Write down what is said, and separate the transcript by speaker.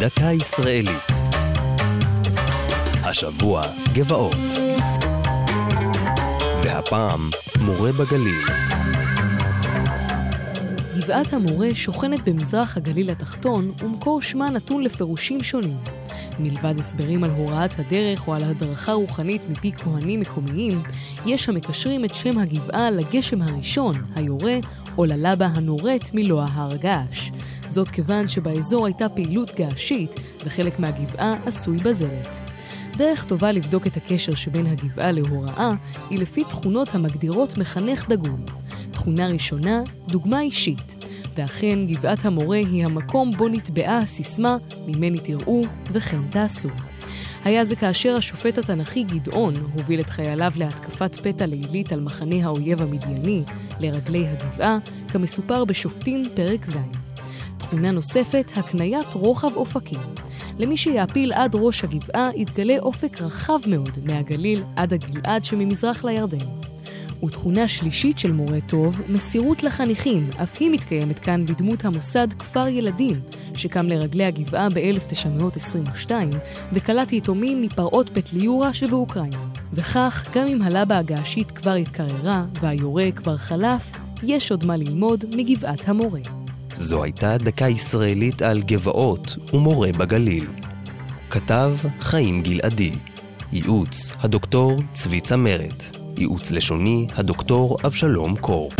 Speaker 1: דקה ישראלית. השבוע גבעות. והפעם מורה בגליל.
Speaker 2: גבעת המורה שוכנת במזרח הגליל התחתון, ומקור שמה נתון לפירושים שונים. מלבד הסברים על הוראת הדרך או על הדרכה רוחנית מפי כהנים מקומיים, יש המקשרים את שם הגבעה לגשם הראשון, היורה, או ללבה הנורית מלוע הר געש. זאת כיוון שבאזור הייתה פעילות געשית, וחלק מהגבעה עשוי בזלת. דרך טובה לבדוק את הקשר שבין הגבעה להוראה, היא לפי תכונות המגדירות מחנך דגון. תכונה ראשונה, דוגמה אישית. ואכן, גבעת המורה היא המקום בו נטבעה הסיסמה "ממני תראו וכן תעשו". היה זה כאשר השופט התנ"כי גדעון הוביל את חייליו להתקפת פתע לילית על מחנה האויב המדייני, לרגלי הגבעה, כמסופר בשופטים פרק ז'. תכונה נוספת, הקניית רוחב אופקים. למי שיעפיל עד ראש הגבעה, יתגלה אופק רחב מאוד מהגליל עד הגלעד שממזרח לירדן. ותכונה שלישית של מורה טוב, מסירות לחניכים, אף היא מתקיימת כאן בדמות המוסד כפר ילדים, שקם לרגלי הגבעה ב-1922, וקלט יתומים מפרעות פטליורה שבאוקראינה. וכך, גם אם הלבה הגעשית כבר התקררה, והיורה כבר חלף, יש עוד מה ללמוד מגבעת המורה.
Speaker 1: זו הייתה דקה ישראלית על גבעות ומורה בגליל. כתב חיים גלעדי. ייעוץ הדוקטור צבי צמרת. ייעוץ לשוני הדוקטור אבשלום קור.